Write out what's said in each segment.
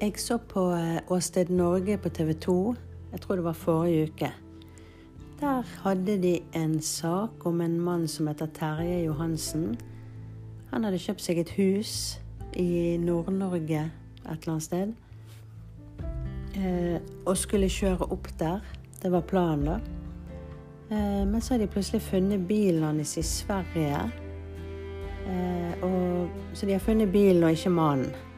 Jeg så på eh, Åsted Norge på TV 2, jeg tror det var forrige uke. Der hadde de en sak om en mann som heter Terje Johansen. Han hadde kjøpt seg et hus i Nord-Norge et eller annet sted. Eh, og skulle kjøre opp der. Det var planen, da. Eh, men så har de plutselig funnet bilen hans i Sverige. Så de har funnet bilen og ikke mannen.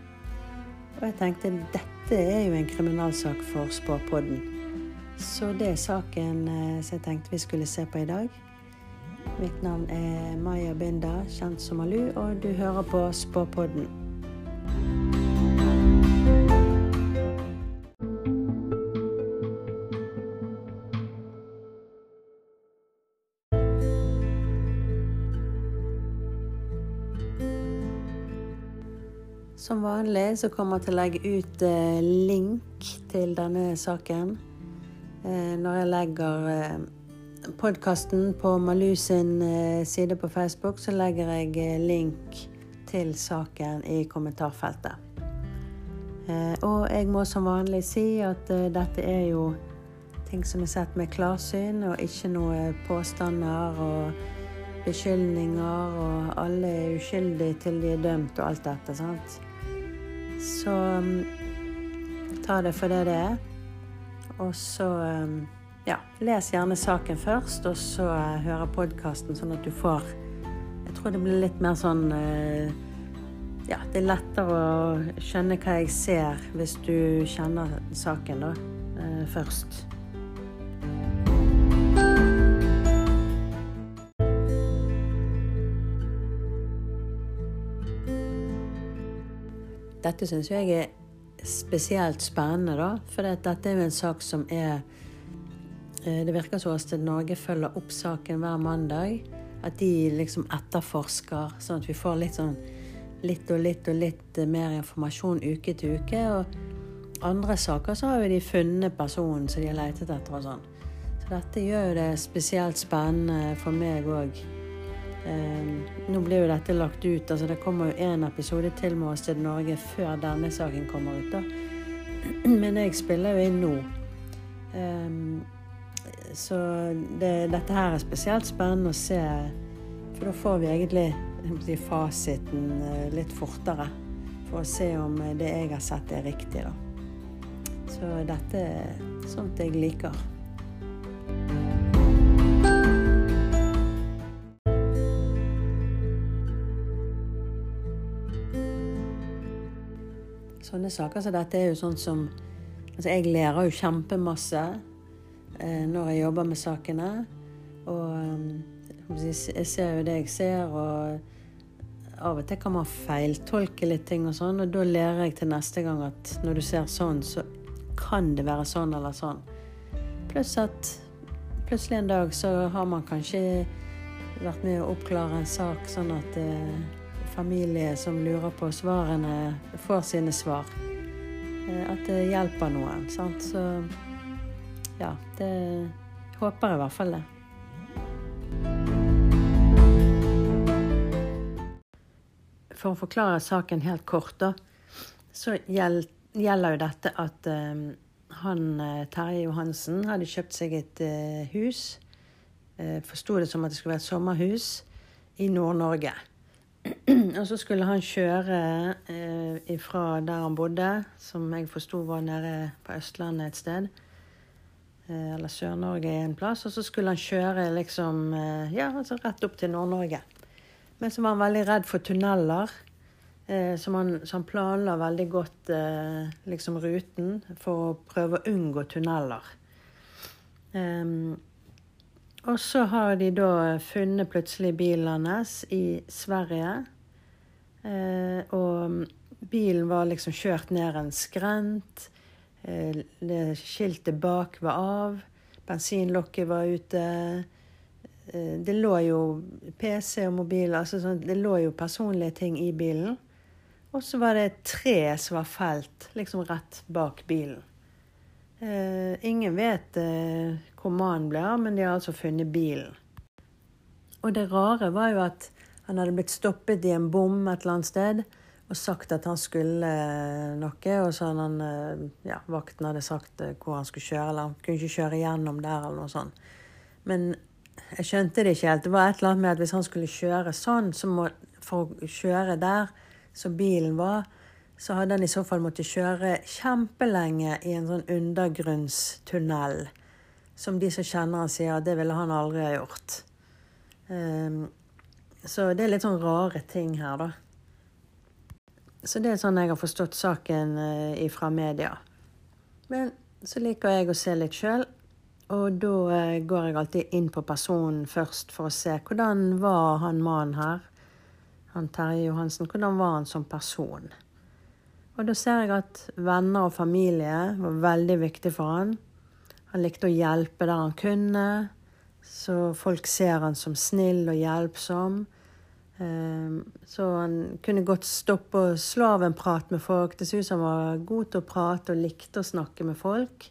Og jeg tenkte dette er jo en kriminalsak for Spåpodden. Så det er saken eh, som jeg tenkte vi skulle se på i dag. Mitt navn er Maya Binda, kjent som Alu, og du hører på Spåpodden. Vanlig så kommer jeg til å legge ut eh, link til denne saken. Eh, når jeg legger eh, podkasten på Malu sin side på Facebook, så legger jeg link til saken i kommentarfeltet. Og jeg må som vanlig si at dette er jo ting som er sett med klarsyn, og ikke noe påstander og beskyldninger, og alle er uskyldige til de er dømt og alt dette. sant? Så um, ta det for det det er. Og så um, ja, les gjerne saken først, og så uh, høre podkasten, sånn at du får Jeg tror det blir litt mer sånn uh, Ja, det er lettere å skjønne hva jeg ser hvis du kjenner saken, da, uh, først. Dette syns jeg er spesielt spennende, da. For dette er jo en sak som er eh, Det virker som at Norge følger opp saken hver mandag. At de liksom etterforsker, sånn at vi får litt sånn litt og litt og litt mer informasjon uke til uke. Og andre saker så har jo de funnet personen som de har letet etter og sånn. Så dette gjør jo det spesielt spennende for meg òg. Eh, nå blir jo dette lagt ut. altså Det kommer jo én episode til med Åsted Norge før denne saken kommer ut. da. Men jeg spiller jo inn nå. Eh, så det, dette her er spesielt spennende å se, for da får vi egentlig si, fasiten eh, litt fortere. For å se om det jeg har sett, er riktig. da. Så dette er sånt jeg liker. Sånne saker som dette er jo sånn som Altså, jeg lærer jo kjempemasse eh, når jeg jobber med sakene. Og um, jeg ser jo det jeg ser, og av og til kan man feiltolke litt ting og sånn, og da lærer jeg til neste gang at når du ser sånn, så kan det være sånn eller sånn. Pluss at plutselig en dag så har man kanskje vært med å oppklare en sak sånn at eh, familie som lurer på svarene, får sine svar. At det hjelper noen. Sant? Så ja, det håper jeg i hvert fall det. For å forklare saken helt kort, da, så gjelder jo dette at um, han Terje Johansen hadde kjøpt seg et hus. Uh, Forsto det som at det skulle være et sommerhus i Nord-Norge. Og så skulle han kjøre eh, fra der han bodde, som jeg forsto var nede på Østlandet et sted. Eh, eller Sør-Norge en plass. Og så skulle han kjøre liksom eh, ja, altså rett opp til Nord-Norge. Men så var han veldig redd for tunneler. Eh, så, han, så han planla veldig godt eh, liksom ruten for å prøve å unngå tunneler. Um, og så har de da funnet plutselig bilen hans i Sverige. Eh, og bilen var liksom kjørt ned en skrent. Eh, skiltet bak var av. Bensinlokket var ute. Eh, det lå jo PC og mobil, altså sånn, det lå jo personlige ting i bilen. Og så var det et tre som var felt liksom rett bak bilen. Ingen vet hvor mannen ble av, men de har altså funnet bilen. Og det rare var jo at han hadde blitt stoppet i en bom et eller annet sted. Og sagt at han skulle noe. Og så hadde han, eh, ja, vakten hadde sagt eh, hvor han skulle kjøre, eller han kunne ikke kjøre gjennom der, eller noe sånt. Men jeg skjønte det ikke helt. Det var et eller annet med at hvis han skulle kjøre sånn, så må, for å kjøre der som bilen var, så hadde han i så fall måttet kjøre kjempelenge i en sånn undergrunnstunnel. Som de som kjenner han sier at det ville han aldri ha gjort. Um, så det er litt sånn rare ting her, da. Så det er sånn jeg har forstått saken ifra fra media. Men så liker jeg å se litt sjøl. Og da uh, går jeg alltid inn på personen først for å se hvordan var han mannen her. Han Terje Johansen. Hvordan var han som person? Og da ser jeg at venner og familie var veldig viktig for han. Han likte å hjelpe der han kunne, så folk ser han som snill og hjelpsom. Ehm, så han kunne godt stoppe og slå av en prat med folk. Det så ut som han var god til å prate og likte å snakke med folk.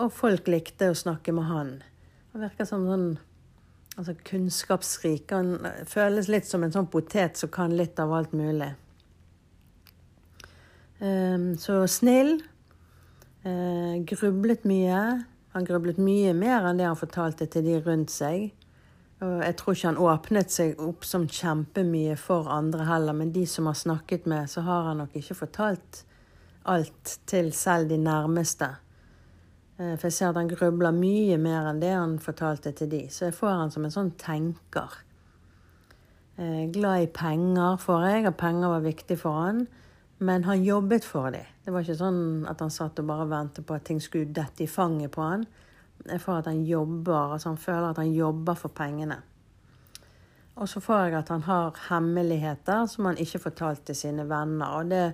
Og folk likte å snakke med han. Han virker som sånn altså kunnskapsrik. Han føles litt som en sånn potet som kan litt av alt mulig. Ehm, så snill. Eh, grublet mye. Han grublet mye mer enn det han fortalte til de rundt seg. Og jeg tror ikke han åpnet seg opp som kjempemye for andre heller, men de som har snakket med, så har han nok ikke fortalt alt til selv de nærmeste. Eh, for jeg ser at han grubler mye mer enn det han fortalte til de. Så jeg får han som en sånn tenker. Eh, glad i penger, får jeg, og penger var viktig for han. Men han jobbet for dem. Det var ikke sånn at han satt og bare ventet på at ting skulle dette i fanget på han. Det er for at han jobber, altså han føler at han jobber for pengene. Og så får jeg at han har hemmeligheter som han ikke fortalte til sine venner. Og det,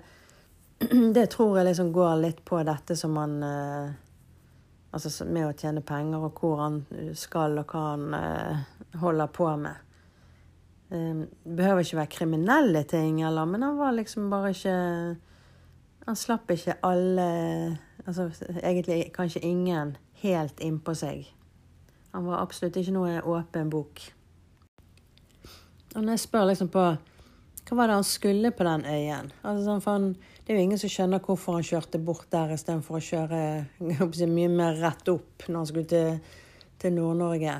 det tror jeg liksom går litt på dette som han eh, Altså med å tjene penger, og hvor han skal, og hva han eh, holder på med. Det behøver ikke være kriminelle ting, eller, men han var liksom bare ikke Han slapp ikke alle Altså egentlig kanskje ingen helt innpå seg. Han var absolutt ikke noe åpen bok. Og når jeg spør liksom på hva var det han skulle på den øyen? Altså, sånn, han, det er jo ingen som skjønner hvorfor han kjørte bort der istedenfor å kjøre mye mer rett opp når han skulle til, til Nord-Norge.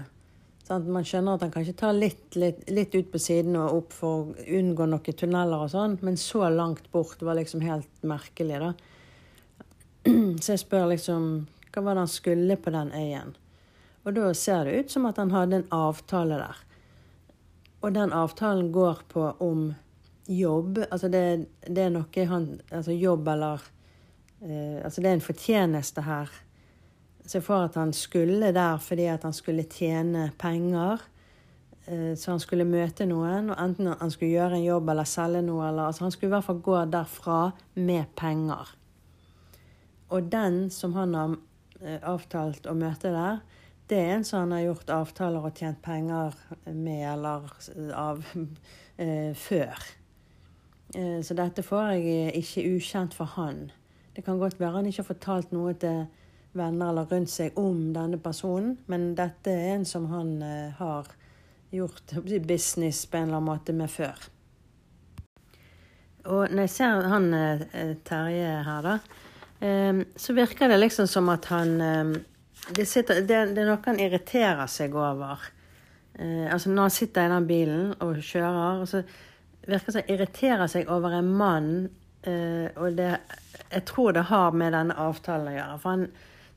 Sånn, man skjønner at han kanskje tar litt, litt, litt, ut på siden og opp for å unngå noen tunneler og sånn, men så langt bort var liksom helt merkelig, da. Så jeg spør liksom hva var det han skulle på den øyen? Og da ser det ut som at han hadde en avtale der. Og den avtalen går på om jobb. Altså det, det er noe han Altså jobb eller eh, Altså det er en fortjeneste her seg for at han skulle der fordi at han skulle tjene penger. Eh, så han skulle møte noen, og enten han skulle gjøre en jobb eller selge noe. Eller, altså han skulle i hvert fall gå derfra med penger. Og den som han har eh, avtalt å møte der, det er en som han har gjort avtaler og tjent penger med eller av eh, før. Eh, så dette får jeg ikke ukjent for han. Det kan godt være han ikke har fortalt noe til venner eller rundt seg om denne personen, men dette er en som han eh, har gjort business på en eller annen måte med før. Og når jeg ser han eh, Terje her, da, eh, så virker det liksom som at han det, sitter, det, det, er noe han irriterer seg over. altså Når han sitter i den bilen og kjører, så virker det som han irriterer seg over en mann. og det, jeg tror det har med denne avtalen å gjøre. for han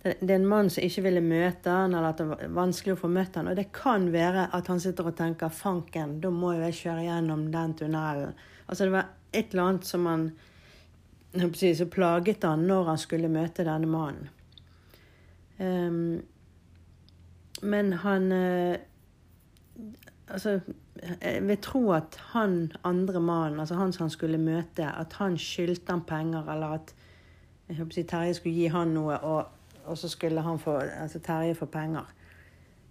det er en mann som ikke ville møte han, eller at det var vanskelig å få møtt han. Og det kan være at han sitter og tenker 'fanken, da må jo jeg kjøre gjennom den tunnelen'. Altså det var et eller annet som han så plaget han når han skulle møte denne mannen. Um, men han uh, Altså, jeg vil tro at han andre mannen, altså han som han skulle møte, at han skyldte han penger, eller at jeg håper Terje skulle gi han noe. og og så skulle han få, altså Terje få penger.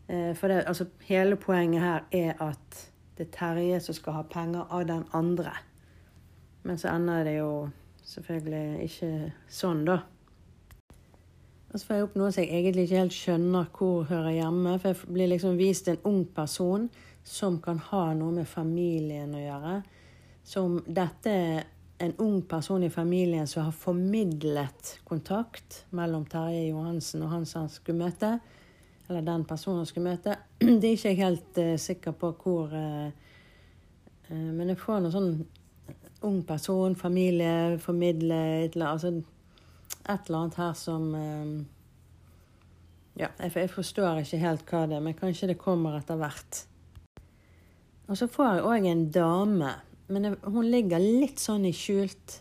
Eh, for det, altså, hele poenget her er at det er Terje som skal ha penger av den andre. Men så ender det jo selvfølgelig ikke sånn, da. Og så får jeg opp noe som jeg egentlig ikke helt skjønner hvor hører hjemme. For jeg blir liksom vist en ung person som kan ha noe med familien å gjøre. Som dette en ung person i familien som har formidlet kontakt mellom Terje Johansen og han som han skulle møte. Eller den personen han skulle møte. Det er ikke jeg helt uh, sikker på hvor uh, Men jeg får noe sånn ung person, familie, formidle et eller, altså, et eller annet her som Ja, jeg, jeg forstår ikke helt hva det er, men kanskje det kommer etter hvert. Og så får jeg òg en dame, men hun ligger litt sånn i skjult.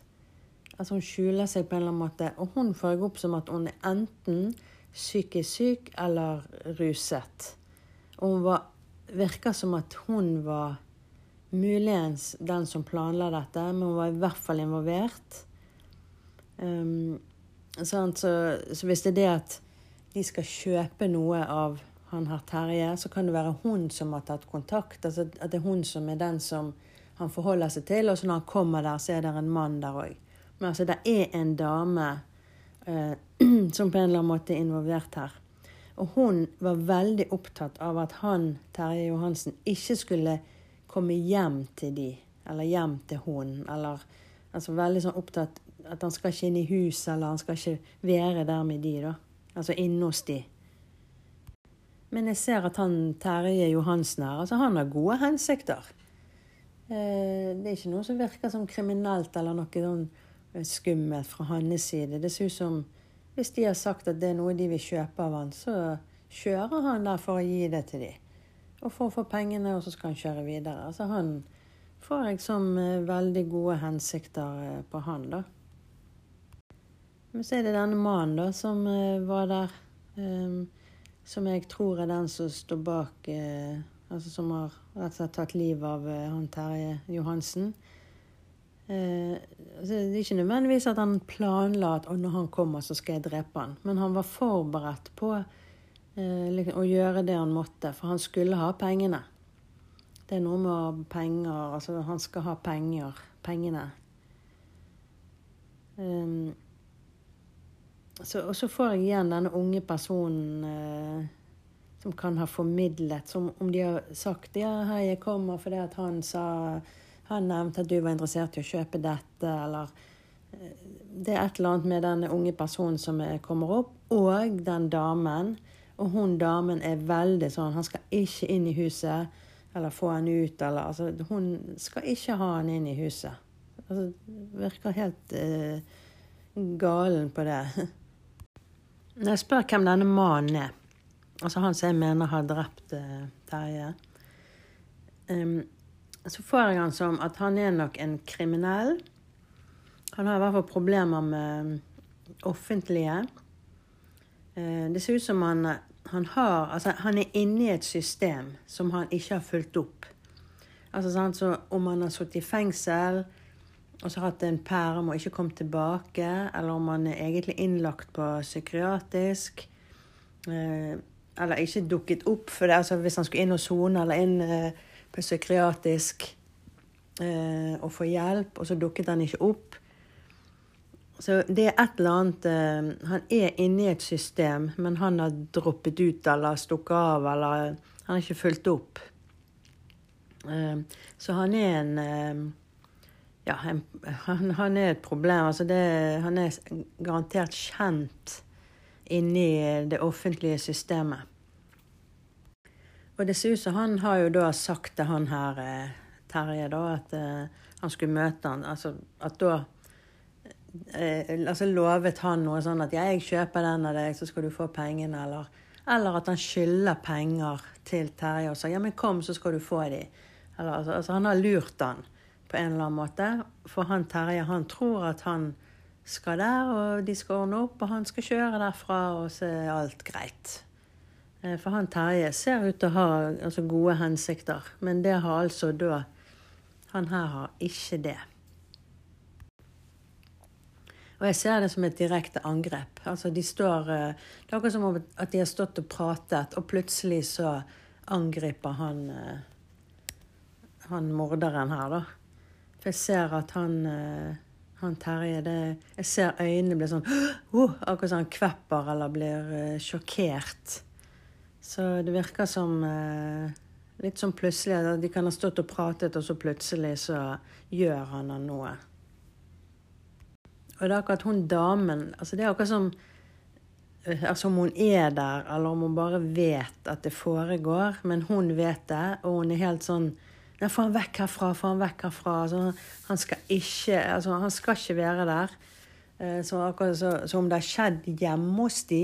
Altså hun skjuler seg på en eller annen måte. Og hun jeg opp som at hun er enten psykisk syk eller ruset. Og hun var, virker som at hun var muligens den som planla dette, men hun var i hvert fall involvert. Um, så, så hvis det er det at de skal kjøpe noe av han har Terje, så kan det være hun som har tatt kontakt. Altså at det er hun som er den som han forholder seg til. Og så når han kommer der, så er det en mann der òg. Men altså, det er en dame eh, som på en eller annen måte er involvert her. Og hun var veldig opptatt av at han, Terje Johansen, ikke skulle komme hjem til de, eller hjem til hun, eller altså veldig sånn opptatt at han skal ikke inn i huset, eller han skal ikke være der med de, da. Altså inne hos de. Men jeg ser at han Terje Johansen her, altså han har gode hensikter. Eh, det er ikke noe som virker som kriminelt eller noe sånn eh, skummelt fra hans side. Det ser ut som hvis de har sagt at det er noe de vil kjøpe av han, så kjører han der for å gi det til dem. Og for å få pengene, og så skal han kjøre videre. Altså han får jeg som eh, veldig gode hensikter på han, da. Men så er det denne mannen, da, som var der. Som jeg tror er den som står bak Altså som har rett og slett tatt livet av eh, han Terje Johansen. Eh, altså, det er ikke nødvendigvis at han planla at når han kommer, så skal jeg drepe han. Men han var forberedt på eh, liksom, å gjøre det han måtte, for han skulle ha pengene. Det er noe med penger Altså, han skal ha penger. Pengene. Um, så, og så får jeg igjen denne unge personen eh, som kan ha formidlet, som om de har sagt ja, hei, jeg kommer fordi at han sa han nevnte at du var interessert i å kjøpe dette, eller eh, Det er et eller annet med den unge personen som kommer opp, og den damen. Og hun damen er veldig sånn Han skal ikke inn i huset eller få han ut, eller altså Hun skal ikke ha han inn i huset. Altså, virker helt eh, galen på det. Når jeg spør hvem denne mannen er, altså han som jeg mener har drept uh, Terje, um, så får jeg han som at han er nok en kriminell. Han har i hvert fall problemer med offentlige. Uh, det ser ut som han, han har Altså, han er inne i et system som han ikke har fulgt opp. Altså, sånn, så Om han har sittet i fengsel og så hatt en perm og ikke kommet tilbake, eller om han er egentlig innlagt på psykiatrisk. Eh, eller ikke dukket opp, for det, altså hvis han skulle inn og sone eller inn eh, på psykiatrisk eh, og få hjelp, og så dukket han ikke opp. Så det er et eller annet eh, Han er inne i et system, men han har droppet ut eller stukket av, eller han har ikke fulgt opp. Eh, så han er en eh, ja, han, han, er et problem. Altså det, han er garantert kjent inni det offentlige systemet. Og det ser ut som han har jo da sagt til han her eh, Terje da, at uh, han skulle møte han, altså at da uh, altså lovet han noe sånn at jeg kjøper den av deg, så skal du få pengene, eller, eller at han skylder penger til Terje og sa ja, men kom, så skal du få de. Eller, altså, altså, han har lurt han på en eller annen måte. For han Terje, han tror at han skal der, og de skal ordne opp, og han skal kjøre derfra, og så er alt greit. Eh, for han Terje ser ut til å ha altså, gode hensikter, men det har altså da Han her har ikke det. Og jeg ser det som et direkte angrep. Altså de står eh, Det er akkurat som om at de har stått og pratet, og plutselig så angriper han eh, han morderen her, da. For jeg ser at han, han Terje det, Jeg ser øynene bli sånn oh, Akkurat som han kvepper eller blir uh, sjokkert. Så det virker som uh, litt sånn plutselig at de kan ha stått og pratet, og så plutselig så gjør han noe. Og det er akkurat hun damen altså Det er akkurat som altså om hun er der, eller om hun bare vet at det foregår. Men hun vet det, og hun er helt sånn Nei, få han vekk herfra, få han vekk herfra. Altså, han skal ikke altså, han skal ikke være der. Eh, så akkurat så, så om det har skjedd hjemme hos de,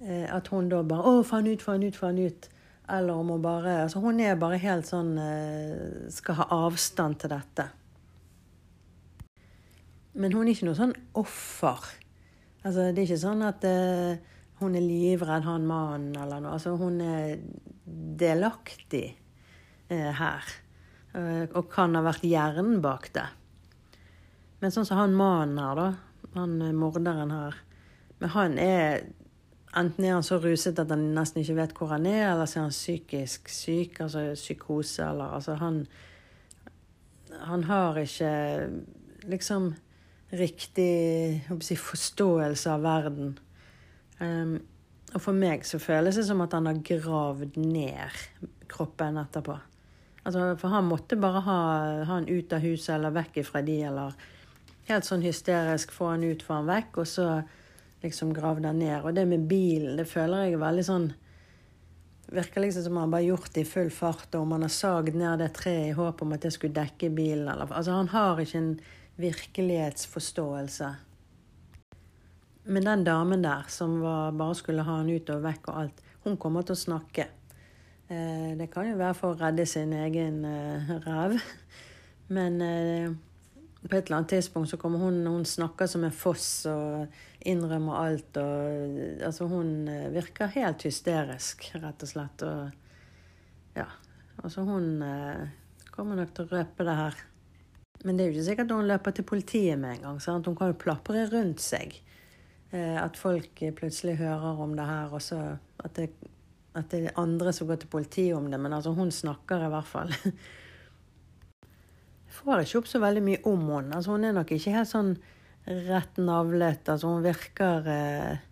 eh, at hun da bare 'Å, få han ut, få han ut, få han ut'. Eller om hun bare Altså, hun er bare helt sånn eh, Skal ha avstand til dette. Men hun er ikke noe sånn offer. Altså, det er ikke sånn at uh, hun er livredd han mannen eller noe. Altså, hun er delaktig uh, her. Uh, og kan ha vært hjernen bak det. Men sånn som han mannen her, da. Han morderen her. Men han er Enten er han så ruset at han nesten ikke vet hvor han er, eller så er han psykisk syk, altså psykose, eller altså han Han har ikke liksom riktig si, forståelse av verden. Um, og for meg så føles det som at han har gravd ned kroppen etterpå. Altså, for han måtte bare ha han ut av huset eller vekk ifra de, eller helt sånn hysterisk få han ut, få han vekk, og så liksom gravde han ned. Og det med bilen, det føler jeg er veldig sånn Virker liksom som han bare gjort det i full fart, og om han har sagd ned det treet i håp om at det skulle dekke bilen, eller Altså, han har ikke en virkelighetsforståelse. Men den damen der som var, bare skulle ha han ut og vekk og alt, hun kommer til å snakke. Eh, det kan jo være for å redde sin egen eh, ræv. Men eh, på et eller annet tidspunkt så kommer hun Hun snakker som en foss og innrømmer alt. Og, altså hun virker helt hysterisk, rett og slett. Og ja. Altså hun kommer nok til å røpe det her. Men det er jo ikke sikkert hun løper til politiet med en gang. Sant? Hun kan jo plapre rundt seg. At folk plutselig hører om det her, og så at det, at det er andre som går til politiet om det. Men altså, hun snakker i hvert fall. Jeg får ikke opp så veldig mye om henne. Altså, hun er nok ikke helt sånn rett navlet. Altså, hun virker eh,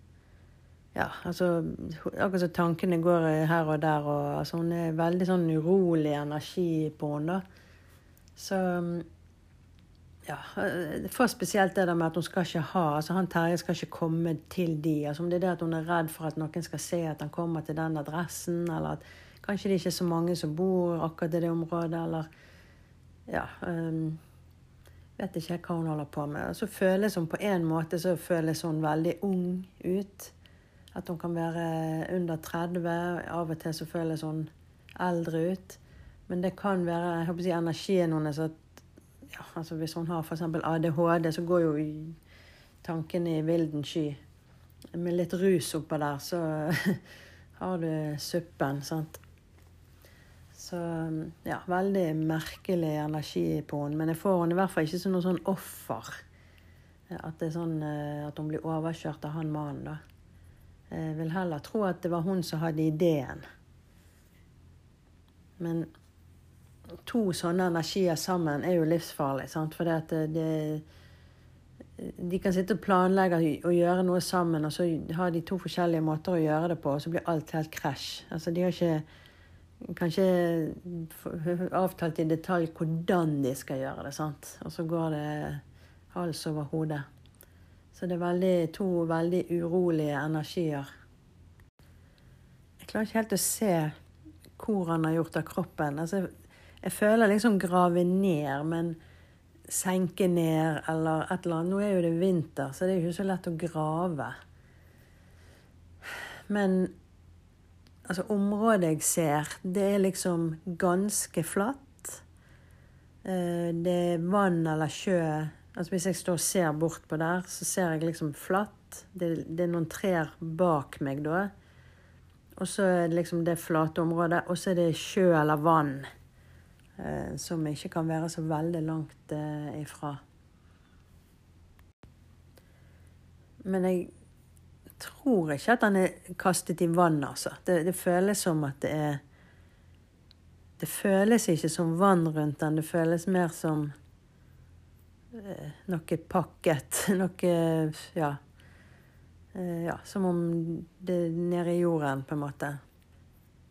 ja, altså Akkurat som tankene går her og der. Og, altså, hun er veldig sånn urolig energi på henne. da. Så ja, eh, for spesielt det der med at hun skal ikke ha altså Han Terje skal ikke komme til de. altså Om det er det at hun er redd for at noen skal se at han kommer til den adressen, eller at kanskje det ikke er så mange som bor akkurat i det området, eller Ja. Um, vet ikke hva hun holder på med. Så føles hun på en måte så føles hun veldig ung ut. At hun kan være under 30. Av og til så føles hun eldre ut. Men det kan være jeg håper å si, energien hennes at ja, altså Hvis hun har f.eks. ADHD, så går jo tankene i vilden sky. Med litt rus oppå der, så har du suppen, sant. Så ja, veldig merkelig energi på henne. Men jeg får henne i hvert fall ikke som noe sånn offer. At, det er sånn, eh, at hun blir overkjørt av han mannen, da. Jeg vil heller tro at det var hun som hadde ideen. Men to sånne energier sammen er jo livsfarlig. Sant? For det, det, de kan sitte og planlegge og gjøre noe sammen, og så har de to forskjellige måter å gjøre det på, og så blir alt helt krasj. Altså, de har ikke kanskje avtalt i detalj hvordan de skal gjøre det. sant? Og så går det hals over hode. Så det er veldig, to veldig urolige energier. Jeg klarer ikke helt å se hvor han har gjort av kroppen. Altså, jeg føler liksom grave ned, men senke ned eller et eller annet. Nå er jo det vinter, så det er jo ikke så lett å grave. Men altså, området jeg ser, det er liksom ganske flatt. Eh, det er vann eller sjø. Altså Hvis jeg står og ser bort på der, så ser jeg liksom flatt. Det, det er noen trær bak meg da. Og så er det liksom det flate området. Og så er det sjø eller vann som ikke kan være så veldig langt eh, ifra. Men jeg tror ikke at han er kastet i vann, altså. Det, det, føles som at det er Det føles ikke som vann rundt den, det føles mer som eh, noe pakket. Noe Ja. Eh, ja, som om det er nede i jorden, på en måte.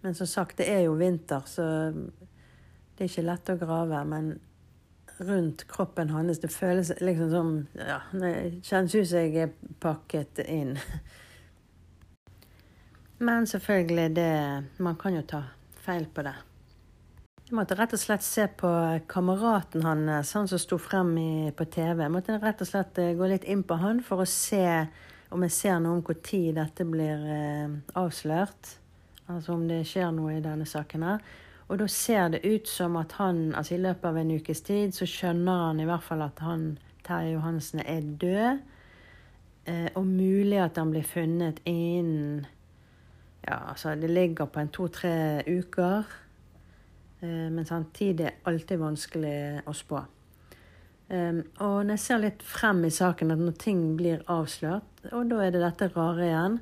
Men som sagt, det er jo vinter, så det er ikke lett å grave, men rundt kroppen hans. Det føles liksom som ja, Det kjennes ut som jeg er pakket inn. Men selvfølgelig, det Man kan jo ta feil på det. Jeg måtte rett og slett se på kameraten hans, han som sto frem i, på TV. Jeg måtte rett og slett eh, gå litt inn på han for å se om jeg ser noe om tid dette blir eh, avslørt. Altså om det skjer noe i denne saken her. Og da ser det ut som at han, altså i løpet av en ukes tid, så skjønner han i hvert fall at han, Terje Johansen, er død. Eh, og mulig at han blir funnet innen Ja, altså det ligger på en to-tre uker. Eh, men samtidig er alltid vanskelig å spå. Um, og når jeg ser litt frem i saken, at når ting blir avslørt, og da er det dette rare igjen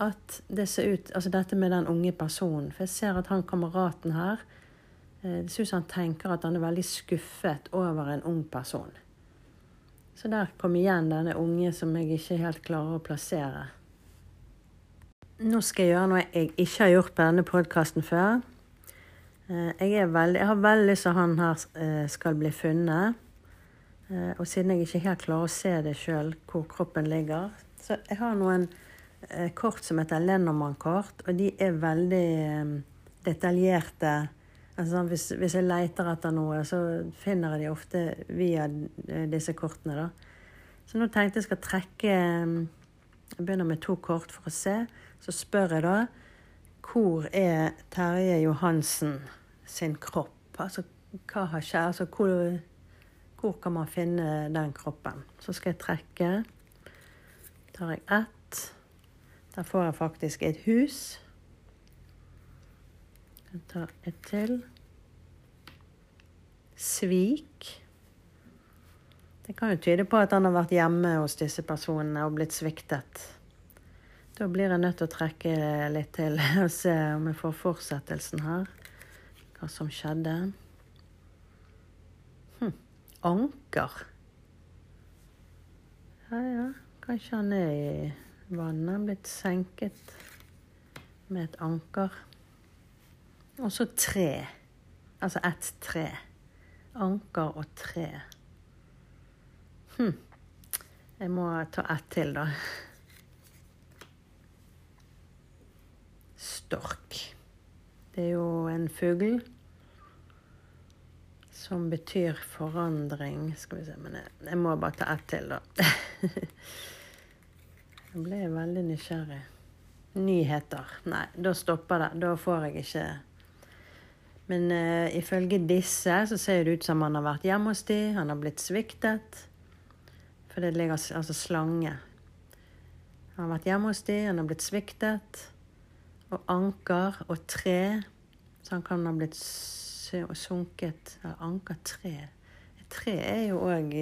at det ser ut Altså dette med den unge personen. For jeg ser at han kameraten her eh, Det ser ut som han tenker at han er veldig skuffet over en ung person. Så der kom igjen denne unge som jeg ikke helt klarer å plassere. Nå skal jeg gjøre noe jeg ikke har gjort på denne podkasten før. Eh, jeg, veldig, jeg, har veldig lyst til at han her eh, skal bli funnet. Og siden jeg ikke helt klarer å se det sjøl, hvor kroppen ligger, så jeg har noen kort som heter Lennormann-kort, og de er veldig eh, detaljerte. Altså, hvis, hvis, jeg leter etter noe, så finner jeg de ofte via eh, disse kortene. Da. Så nå tenkte jeg skal trekke Jeg begynner med to kort for å se. Så spør jeg da hvor er Terje Johansen sin kropp? Altså hva har skjedd? Altså, hvor, hvor kan man finne den kroppen? Så skal jeg trekke. tar jeg ett. Da får jeg faktisk et hus. Jeg tar et til. Svik. Det kan jo tyde på at han har vært hjemme hos disse personene og blitt sviktet. Da blir jeg nødt til å trekke litt til og se om jeg får fortsettelsen her. Hva som skjedde. Hm. Anker. Ja, ja. Kanskje han er i Vannet er blitt senket med et anker. Og så tre. Altså ett tre. Anker og tre. Hm. Jeg må ta ett til, da. Stork. Det er jo en fugl som betyr forandring. Skal vi se, men jeg, jeg må bare ta ett til, da. Jeg ble veldig nysgjerrig. Nyheter. Nei, da stopper det. Da får jeg ikke Men uh, ifølge disse så ser det ut som han har vært hjemme hos de, han har blitt sviktet. For det ligger altså slange. Han har vært hjemme hos de, han har blitt sviktet. Og anker og tre. Så han kan ha blitt sunket Anker tre. Tre er jo òg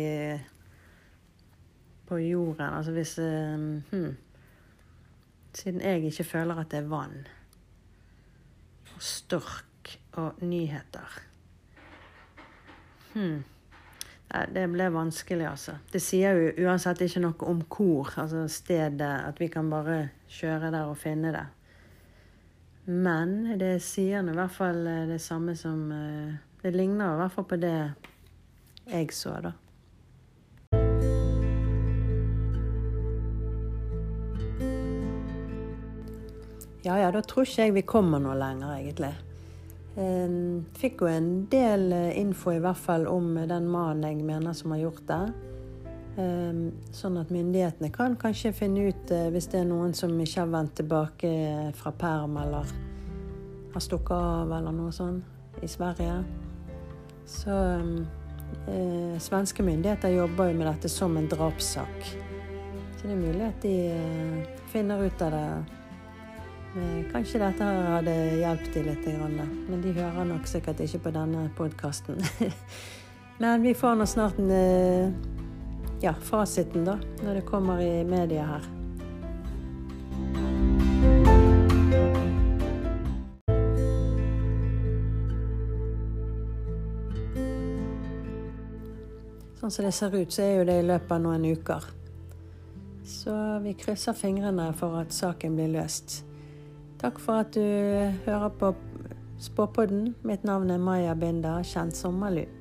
på jorden. Altså hvis um, hmm, Siden jeg ikke føler at det er vann. Og stork og nyheter. Hmm. Det ble vanskelig, altså. Det sier jo uansett ikke noe om hvor, altså stedet, at vi kan bare kjøre der og finne det. Men det sier i hvert fall eh, det samme som eh, Det ligner i hvert fall på det jeg så, da. Ja ja, da tror ikke jeg vi kommer noe lenger, egentlig. Fikk jo en del eh, info i hvert fall om den mannen jeg mener som har gjort det. Sånn at myndighetene kan kanskje finne ut eh, hvis det er noen som ikke har vendt tilbake fra perm eller har stukket av eller noe sånt i Sverige. Så eh, svenske myndigheter jobber jo med dette som en drapssak. Så det er mulig at de eh, finner ut av det Eh, kanskje dette hadde hjulpet de litt, men de hører nok sikkert ikke på denne podkasten. Men vi får nå snart en, eh, ja, fasiten, da, når det kommer i media her. Sånn som det ser ut, så er jo det i løpet av noen uker. Så vi krysser fingrene for at saken blir løst. Takk for at du hører på Spåpodden. Mitt navn er Maja Binder, kjent som Malu.